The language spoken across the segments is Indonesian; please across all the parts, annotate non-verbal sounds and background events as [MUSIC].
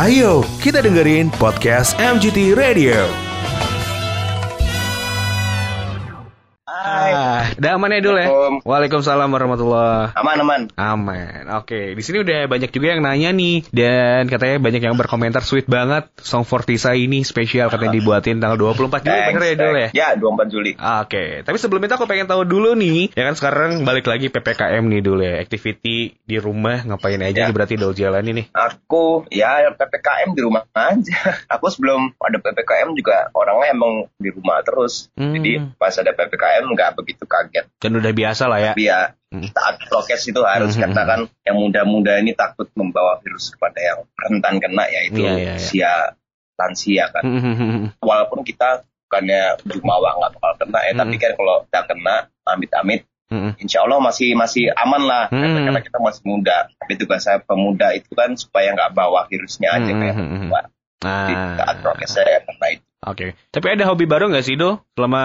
Ayo, kita dengerin podcast MGT Radio. Udah aman ya dulu ya? Waalaikumsalam warahmatullah. Aman aman. Aman. Oke, di sini udah banyak juga yang nanya nih dan katanya banyak yang berkomentar sweet banget song for Tisa ini spesial katanya dibuatin tanggal 24 Juli bener ya dulu ya? Ya 24 Juli. Oke, tapi sebelum itu aku pengen tahu dulu nih, ya kan sekarang balik lagi PPKM nih dulu ya, activity di rumah ngapain aja Ya. nih berarti dulu jalan ini. Aku ya PPKM di rumah aja. [LAUGHS] Aku sebelum ada PPKM juga orangnya emang di rumah terus. Hmm. Jadi pas ada PPKM nggak begitu kaget. Dan udah biasa lah ya. Tapi ya Hmm. taat prokes itu harus Hmm. karena kan yang muda-muda ini takut membawa virus kepada yang rentan kena yaitu Iya, iya, iya. usia lansia kan. Hmm. Walaupun kita bukannya jumawa nggak bakal kena ya, Hmm. tapi kan kalau kita kena amit-amit Hmm. Insya Allah masih masih aman lah Hmm. karena, kita masih muda. Tapi tugas saya pemuda itu kan supaya nggak bawa virusnya aja Hmm, kayak Jadi taat Ah, saya karena itu Oke. Tapi ada hobi baru nggak sih Do? Selama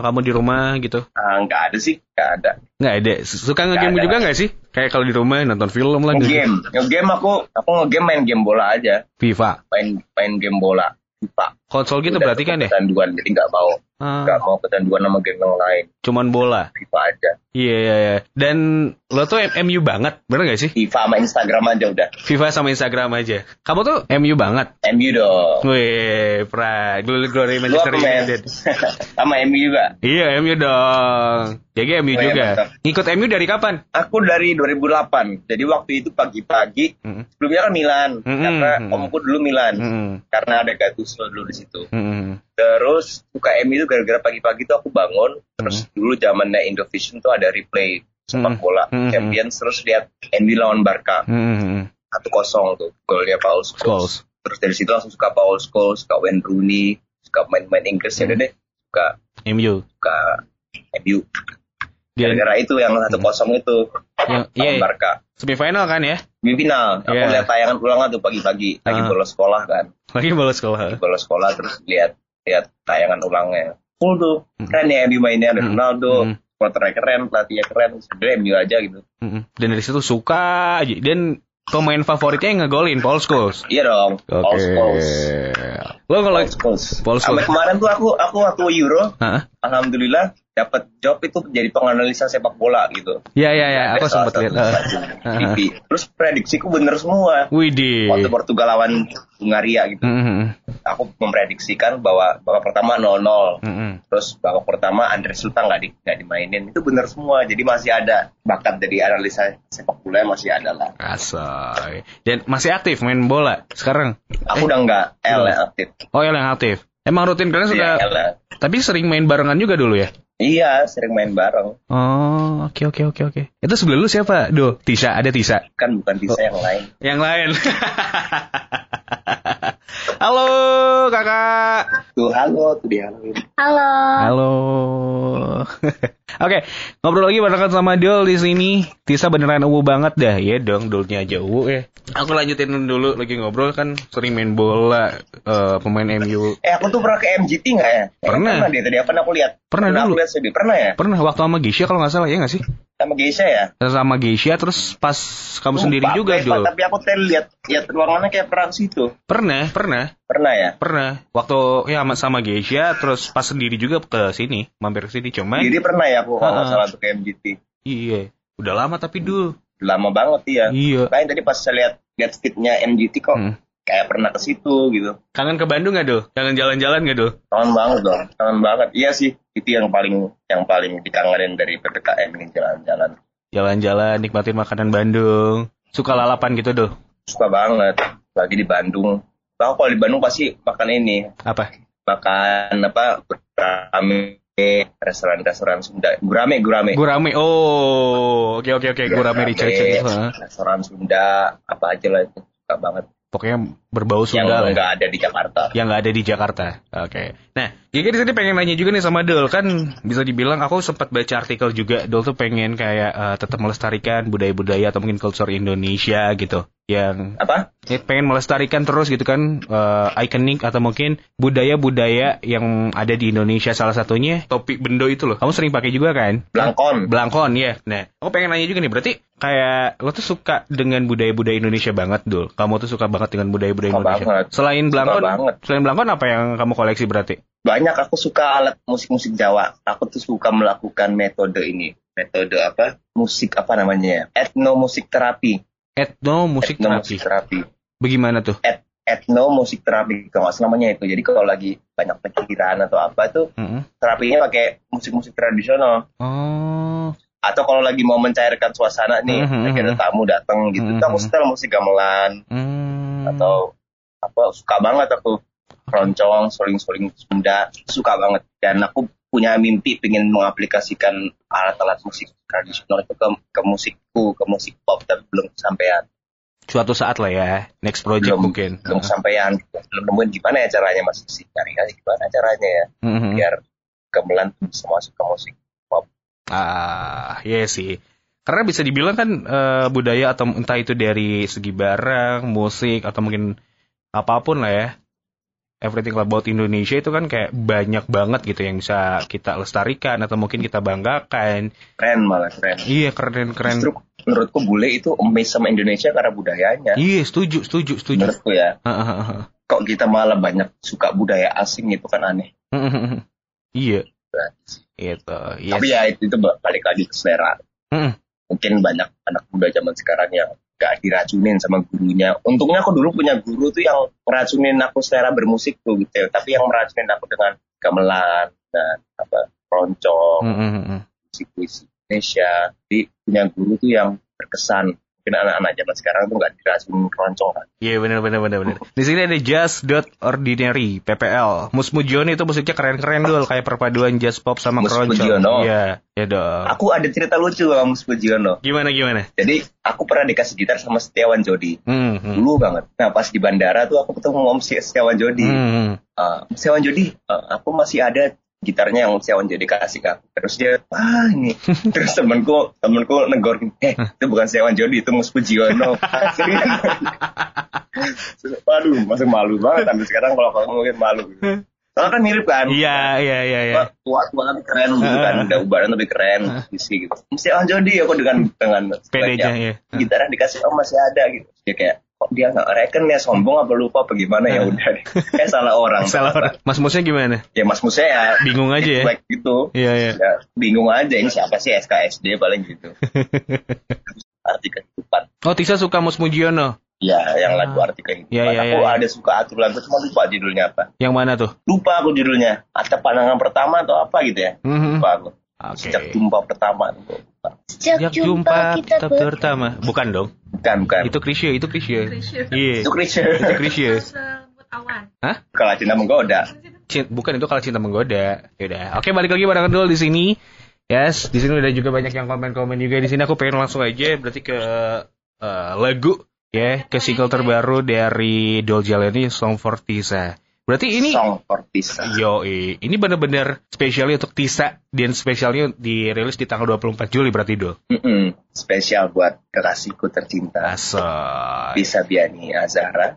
kamu di rumah gitu? Ah, nggak ada sih, nggak ada. Nggak ada. Suka ngegame juga nggak sih? Kayak kalau di rumah nonton film lah. Ngegame, ngegame aku aku ngegame main game bola aja, FIFA. main main game bola. FIFA. Konsol gitu berarti kan ya? Kecanduan, jadi nggak mau Ah, nggak mau kecanduan sama game yang lain. cuman bola. FIFA aja. Iya, iya, iya. Dan lo tuh MU banget, bener gak sih? FIFA sama Instagram aja udah. FIFA sama Instagram aja. Kamu tuh MU banget. MU dong. Wih, pra, glory glory Manchester? United. [LAUGHS] sama MU juga. Iya, MU dong. Jadi MU Oh, iya, juga. mantap. Ngikut MU dari kapan? Aku dari 2008. Jadi waktu itu pagi-pagi. Mm, Sebelumnya kan Milan. Mm-mm. Karena omku dulu Milan. mm, Karena ada Gattuso dulu di situ. mm, Terus suka MU itu gara-gara pagi-pagi tuh aku bangun. Terus dulu zamannya Indovision tuh ada replay sepak Mm. bola Mm. Champions. Terus lihat MU lawan Barca. mm, mm. Satu kosong tuh. Golnya Paul Scholes. Terus dari situ langsung suka Paul Scholes. Suka Wayne Rooney. Suka main-main Inggris ya Mm. udah deh. Suka, MU. suka MU. Gara-gara itu yang satu kosong itu. yang Lawan iya, Barca. Semifinal kan ya? Semifinal. Aku Iya. lihat tayangan ulang tuh pagi-pagi. Lagi Ah. bolos sekolah kan. Lagi bolos sekolah. bolos sekolah terus lihat lihat tayangan ulangnya. Full tuh. Hmm. Keren ya MU mainnya ada Hmm. Ronaldo. Hmm. Supporternya keren, pelatihnya keren. Sebenarnya MU aja gitu. Mm, Dan dari situ suka aja. Dan pemain favoritnya yang ngegolin Paul Scholes. Iya dong. Oke. Paul Scholes. Lo kalau Paul Scholes. Paul Sampai Scholes. kemarin tuh aku aku waktu Euro, Hah? alhamdulillah dapat job itu jadi penganalisa sepak bola gitu. Ya ya ya, aku sempat lihat. [LAUGHS] TV. Terus prediksiku bener semua. Widih. Waktu Portugal lawan Hungaria gitu. Mm, Aku memprediksikan bahwa babak pertama 0-0. mm, mm. Terus babak pertama Andre Sultan nggak di, dimainin itu benar semua jadi masih ada bakat dari analisa sepak bola masih ada lah Asoy. Dan masih aktif main bola sekarang. aku Eh, udah nggak L yang aktif Oh yang aktif. Emang rutin kalian Iya, L ya. tapi sering main barengan juga dulu ya? Iya sering main bareng Oh, oke oke oke oke. Itu sebelah lu siapa? Do, Tisha, ada Tisha. kan bukan bisa Oh. yang lain Yang lain. [LAUGHS] Halo, Kakak. tuh halo tuh dia halo Halo. Halo. [LAUGHS] Oke, ngobrol lagi barengan sama Dol di sini. Tisa beneran uwu banget dah, ya dong, Dolnya aja uwu ya. Aku lanjutin dulu lagi ngobrol kan sering main bola eh, pemain MU. eh aku tuh pernah ke MGT nggak ya Eh, Pernah. pernah dia tadi apa aku lihat Pernah dulu. aku lihat sedih pernah ya Pernah waktu sama Geisha kalau nggak salah ya nggak sih? Sama Geisha ya Sama Geisha terus pas kamu sendiri Lupa, juga Pak, Dol. tapi aku tadi lihat lihat ruangannya kayak perang situ Pernah, pernah, pernah ya pernah. Waktu ya sama, sama Geisha terus pas sendiri juga ke sini, mampir ke sini cuman. jadi pernah ya aku kalau salah tuh ke MGT Iya, udah lama tapi dul. lama banget ya Iya. Makanya tadi pas saya lihat lihat feednya MGT kok Hmm. kayak pernah ke situ gitu. Kangen ke Bandung gak dul? Kangen jalan-jalan gak dul? Kangen banget dong, kangen banget. Iya sih, itu yang paling yang paling dikangenin dari PPKM ini jalan-jalan. Jalan-jalan, nikmatin makanan Bandung. Suka lalapan gitu dul? Suka banget, lagi di Bandung. Tahu kalau di Bandung pasti makan ini, Apa? makan apa? Gurame, restoran-restoran Sunda. Gurame, gurame. Gurame. Oh, oke oke oke. Gurame Churchill. Hah. Restoran Sunda, apa aja lah itu. Suka banget. Pokoknya berbau yang Sunda lah. ya. nggak ada di Jakarta. yang nggak ada di Jakarta. Oke. Nah, Gigi di sini pengen nanya juga nih sama Dol kan bisa dibilang aku sempat baca artikel juga Dol tuh pengen kayak eh, tetap melestarikan budaya-budaya atau mungkin culture Indonesia gitu. Yang Apa? ya, pengen melestarikan terus gitu kan eh, ikonik atau mungkin budaya-budaya yang ada di Indonesia salah satunya topi bendo itu loh. Kamu sering pakai juga kan? Blangkon. Belangkon ya. Nah, aku pengen nanya juga nih, berarti kayak lo tuh suka dengan budaya-budaya Indonesia banget, Dul. Kamu tuh suka banget dengan budaya-budaya Indonesia. banget. Selain belangkon, banget. selain belangkon apa yang kamu koleksi berarti? Banyak aku suka alat musik-musik Jawa. Aku tuh suka melakukan metode ini. Metode apa? Musik apa namanya ya? Etnomusik terapi. Etno musik terapi. terapi. Bagaimana tuh? Etno musik terapi. Kalau namanya itu. Jadi kalau lagi banyak pikiran atau apa tuh Mm-mm. terapinya pakai musik-musik tradisional. Oh, Atau kalau lagi mau mencairkan suasana nih, Mhm, lagi ada mhm. tamu datang gitu, Mhm. tuh aku setel musik gamelan hmm. atau apa suka banget aku keroncong, suling-suling Sunda, suka banget. Dan aku punya mimpi pengen mengaplikasikan alat-alat musik tradisional itu ke, ke musikku, ke musik pop, tapi belum kesampaian. suatu saat lah ya, next project Belum, mungkin. belum kesampaian. Belum nemuin gimana ya caranya masih sih cari aja gimana caranya ya Mhm. biar gamelan tuh bisa masuk ke musik pop. Ah, iya sih. Karena bisa dibilang kan eh, budaya atau entah itu dari segi barang, musik atau mungkin apa pun lah ya. Everything about Indonesia itu kan kayak banyak banget gitu yang bisa kita lestarikan atau mungkin kita banggakan. Keren malah keren. Iya keren keren. Justru menurutku bule itu amazed sama Indonesia karena budayanya. Iya setuju setuju setuju. Menurutku ya. Kok kita malah banyak suka budaya asing itu kan aneh. iya. Itu. Yes. Tapi ya itu, itu balik lagi ke selera. Mungkin banyak anak muda zaman sekarang yang gak diracunin sama gurunya. Untungnya aku dulu punya guru tuh yang ngeracunin aku selera bermusik tuh gitu. ya. Tapi yang meracunin aku dengan gamelan dan apa keroncong, Mm-mm. puisi-puisi Indonesia. Jadi punya guru tuh yang berkesan. Mungkin anak-anak zaman sekarang tuh gak diracunin keroncong kan. Iya benar benar benar benar. Di sini ada Just Dot Ordinary PPL. Mus Mujiono itu musiknya keren-keren dul kayak perpaduan jazz pop sama keroncong. Iya, ya dong. Aku ada cerita lucu sama Mus Pujiono. Gimana gimana? Jadi aku pernah dikasih gitar sama Setiawan Jodi. Hmm. hmm. Dulu banget. Nah pas di bandara tuh aku ketemu Om Setiawan Jodi. Hmm, hmm. Uh, Setiawan Jodi, uh, aku masih ada gitarnya yang Setiawan Jodi kasih ke aku. Terus dia, ah ini. [LAUGHS] Terus temenku, temenku negor, eh itu bukan Setiawan Jodi, itu Mus Pujiono. [LAUGHS] Waduh, masih malu banget sampai sekarang kalau kamu mungkin malu. Soalnya kan mirip kan. Iya iya iya iya. Wah, tua tua tapi keren gitu kan udah ubaran tapi keren visi gitu oh Jody aku dengan dengan Pedenya, ya. gitarnya dikasih oh masih ada gitu dia kayak kok dia nggak reken ya sombong apa lupa apa gimana ya udah deh kayak salah orang [LAUGHS] Salah orang. Mas Musnya gimana? ya mas Musa ya Bingung aja ya. gitu Iya iya. ya bingung aja ini siapa sih SKSD paling gitu [LAUGHS] arti kehidupan Oh Tisa suka Mus Mujiono. ya yang lagu arti kehidupan Iya, iya, aku iya, iya. ada suka atur lagu cuma lupa judulnya apa Yang mana tuh? lupa aku judulnya ada pandangan pertama atau apa gitu ya Hmm. lupa aku Oke. sejak jumpa pertama lupa. Sejak jumpa kita pertama. Bukan dong. bukan bukan Itu Krisya, itu Krisya. Krisya. Iya. itu Krisya Itu Krisya. Sebut awan. kalau cinta menggoda Cin- bukan itu kalau cinta menggoda. Yaudah. Oke, balik lagi bareng Dul di sini. Yes, di sini udah juga banyak yang komen-komen juga di sini. Aku pengen langsung aja berarti ke eh, lagu ya, ke single terbaru dari Dol Jalani Song for Tisa. Berarti ini song for Tisa Yo, ini bener-bener spesialnya untuk Tisa dan spesialnya dirilis di tanggal 24 Juli berarti Dol. Mm-mm. spesial buat kekasihku tercinta Asal. Tisa Biani Azara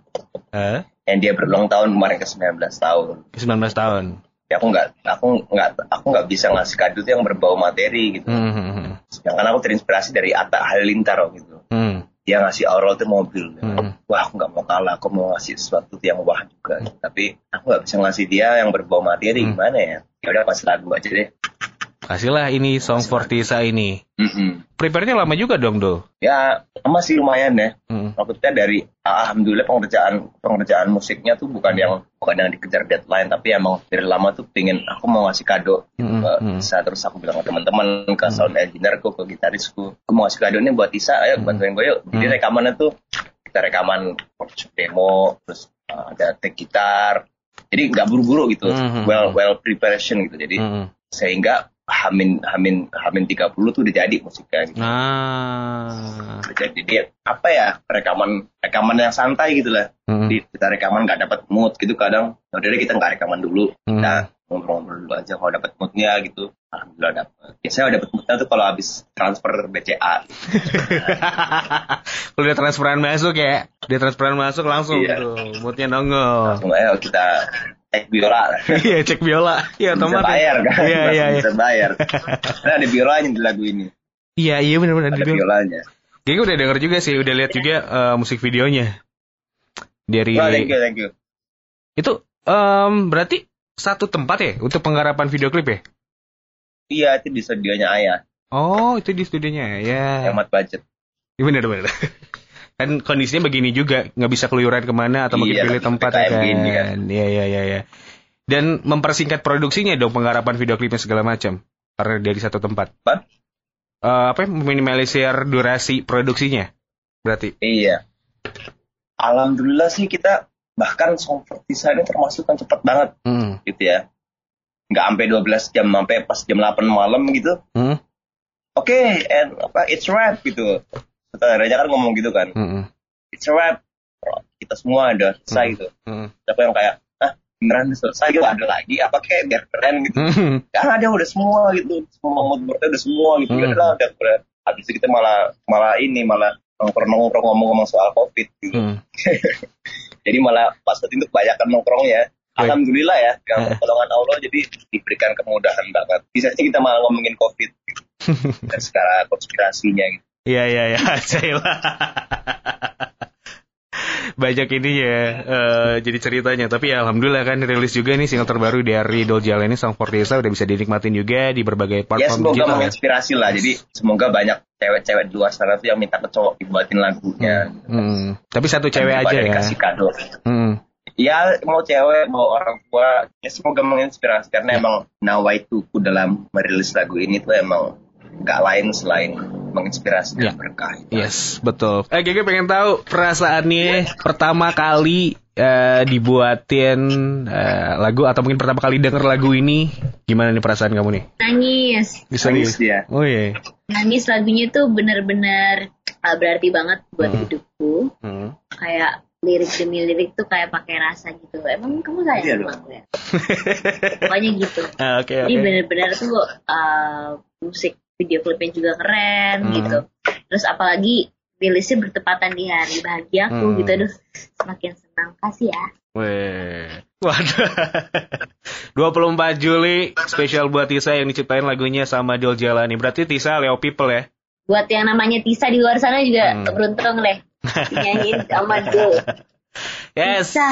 Hah? yang dia berulang tahun kemarin ke 19 tahun 19 tahun. ya aku nggak aku nggak aku nggak bisa ngasih kado yang berbau materi gitu Hmm, hmm, sedangkan aku terinspirasi dari Atta Halilintar gitu Hmm. Dia ngasih Aurel tuh mobil. Hmm. wah aku nggak mau kalah aku mau ngasih sesuatu yang wah juga. Tapi aku nggak bisa ngasih dia yang berbau materi Hmm. gimana ya? Ya udah pas lagu aja deh Kasihlah ini Song for Tisa ini. Mm-mm. Prepare-nya lama juga dong, Dol. ya masih lumayan ya Hmm. maksudnya dari alhamdulillah pengerjaan pengerjaan musiknya tuh bukan yang bukan yang dikejar deadline tapi emang dari lama tuh pengen aku mau ngasih kado Hmm, ke. Tisa terus aku bilang ke teman-teman ke sound engineerku ke gitarisku aku mau ngasih kado ini buat Tisa ayo Hmm. bantuin gue yuk jadi Hmm. rekamannya tuh kita rekaman workshop demo terus uh, ada take gitar jadi nggak buru-buru gitu Hmm. well well preparation gitu jadi Hmm. sehingga hamin hamin hamin 30 tuh udah jadi musiknya gitu. Nah. jadi dia apa ya rekaman rekaman yang santai gitu lah Hmm. di kita rekaman nggak dapat mood gitu kadang udah deh kita nggak rekaman dulu Hmm. nah ngobrol-ngobrol dulu aja kalau dapat moodnya gitu Alhamdulillah dapet. Biasanya dapet mudah tuh kalau habis transfer BCA. [LAUGHS] Kalau udah transferan masuk ya, dia transferan masuk langsung Iya. tuh, moodnya nongol. Langsung ayo kita cek biola. Iya, cek biola. Iya, bisa otomatis. bayar kan? Iya, iya, iya. Bisa bayar. Karena ada biolanya di lagu ini. Iya, iya benar-benar Ada biolanya. Kayaknya udah denger juga sih, udah lihat juga eh, musik videonya. Dari Oh, thank you, thank you. itu em, berarti satu tempat ya untuk penggarapan video klip ya? Iya, itu di studionya Ayah. Oh, itu di studionya ya. Hemat budget. Iya benar benar. [LAUGHS] kan kondisinya begini juga, nggak bisa keluyuran ke mana atau mungkin Iya, pilih tempat ya kan. kan. Iya iya iya iya. Dan mempersingkat produksinya dong penggarapan video klipnya segala macam karena dari satu tempat. Apa? Eh, apa ya, meminimalisir durasi produksinya berarti. Iya. Alhamdulillah sih kita bahkan song Fortisa ini termasuk kan cepet banget Hmm. gitu ya. Nggak sampai 12 jam, sampai pas jam 8 malam gitu. Hmm. Oke, and apa it's wrap gitu. Sutradaranya kan ngomong gitu kan. Hmm. It's a wrap. Kita semua ada selesai gitu. Hmm. Siapa yang kayak, ah beneran selesai gitu ada lagi apa kayak biar keren gitu. Hmm. Kan ada udah semua gitu. Semua mood boardnya udah semua gitu. Hmm. Ya udah udah udah. Habis itu kita malah malah ini malah nongkrong-nongkrong ngomong-ngomong soal covid gitu. Hmm. [LAUGHS] Jadi malah pas itu kebanyakan nongkrong ya. Alhamdulillah ya, dengan Eh. pertolongan Allah jadi diberikan kemudahan banget. Bisa sih kita malah ngomongin COVID gitu. [LAUGHS] dan secara konspirasinya gitu. Iya iya iya, [LAUGHS] Cailah. Banyak ini ya, eh, jadi ceritanya. Tapi ya alhamdulillah kan rilis juga nih single terbaru dari Dol ini Sang Fortesa udah bisa dinikmatin juga di berbagai Ya platform semoga digital. ya. menginspirasi lah. Jadi semoga banyak cewek-cewek di luar sana tuh yang minta ke cowok dibuatin lagunya. Hmm. Tapi satu cewek Dan aja ya. Dikasih kado. Hmm. Ya mau cewek mau orang tua ya semoga menginspirasi karena Ya. emang nawaitu dalam merilis lagu ini tuh emang gak lain selain menginspirasi Ya. dan berkah. Yes, betul. Eh, Gege pengen tahu perasaannya pertama kali eh, dibuatin eh, lagu atau mungkin pertama kali denger lagu ini gimana nih perasaan kamu nih? nangis Bisa Nangis dia. Oh iya. nangis lagunya tuh bener-bener uh, berarti banget buat Hmm. hidupku Hmm. kayak lirik demi lirik tuh kayak pakai rasa gitu emang kamu sayang Iya sama aku ya pokoknya gitu [LAUGHS] Ah, Oke jadi oke. bener-bener tuh uh, musik video klipnya juga keren Hmm. gitu terus apalagi rilisnya bertepatan di hari bahagia aku Hmm. gitu aduh semakin senang kasih ya Weh. Waduh. [LAUGHS] 24 Juli spesial buat Tisa yang diciptain lagunya sama Dol Jalani. Berarti Tisa Leo People ya. buat yang namanya Tisa di luar sana juga Hmm. beruntung deh nyanyiin sama Dul [LAUGHS] Yes. Tisa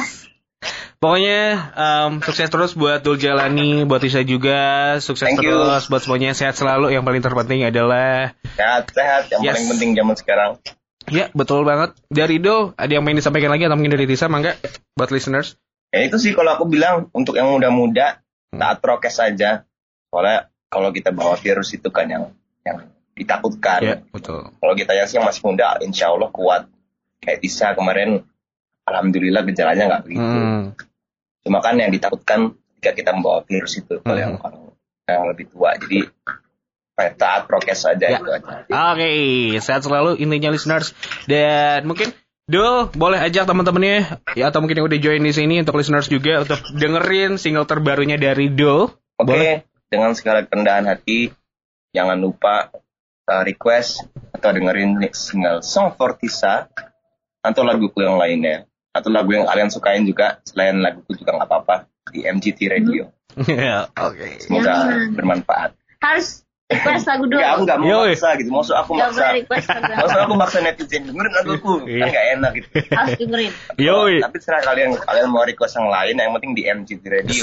Pokoknya em, sukses terus buat Dul Jalani, buat Tisa juga, sukses Thank you. terus buat semuanya sehat selalu. Yang paling terpenting adalah Sehat-sehat yang Yes. paling penting zaman sekarang. ya betul banget. Dari Do ada yang pengen disampaikan lagi atau mungkin dari Tisa mangga buat listeners? Ya itu sih kalau aku bilang untuk yang muda-muda Hmm. taat prokes saja. Soalnya kalau kita bawa virus itu kan yang yang ditakutkan. Ya betul. Kalau kita yang yang masih muda, insya Allah kuat. Kayak bisa kemarin, alhamdulillah gejalanya nggak begitu. Hmm. Cuma kan yang ditakutkan ketika kita membawa virus itu kalau yang orang yang lebih tua. Jadi taat prokes saja Ya. itu aja. Oke, sehat selalu intinya listeners. Dan mungkin Do boleh ajak teman-temannya ya atau mungkin yang udah join di sini untuk listeners juga untuk dengerin single terbarunya dari Do. Oke, Boleh. dengan segala kerendahan hati, jangan lupa uh, request atau dengerin single Song Fortisa atau laguku yang lainnya atau lagu yang kalian sukain juga selain laguku juga nggak apa-apa di MGT Radio. Oke. Semoga Jangan. bermanfaat. harus request lagu dulu Enggak, aku nggak mau maksa gitu. Maksud aku Gak maksa. lagu Maksud aku maksa netizen dengerin laguku Iya. kan nggak enak gitu. harus dengerin Yoi. Tapi serah kalian kalian mau request yang lain, yang penting di MGT Radio.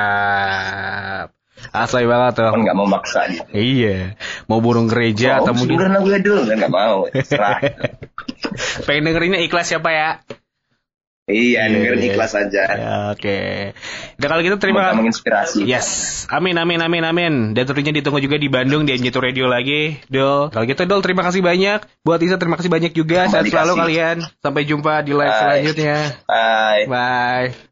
Siap. Asli banget tuh. Kan nggak mau maksa gitu. Iya. Mau burung gereja Oh, atau mungkin dengerin lagunya dulu kan nggak mau. Serah. [LAUGHS] pengen dengerinnya ikhlas siapa ya? Iya, dengerin Iya. ikhlas aja. Ya, Oke. Udah kalau gitu terima Semoga menginspirasi. Yes, amin amin amin amin. Dan tentunya ditunggu juga di Bandung di Anjetu Radio lagi, Dol. Kalau gitu Dol, terima kasih banyak. Buat Isa terima kasih banyak juga. Sehat selalu kalian. Sampai jumpa di live Bye. selanjutnya. Bye. Bye.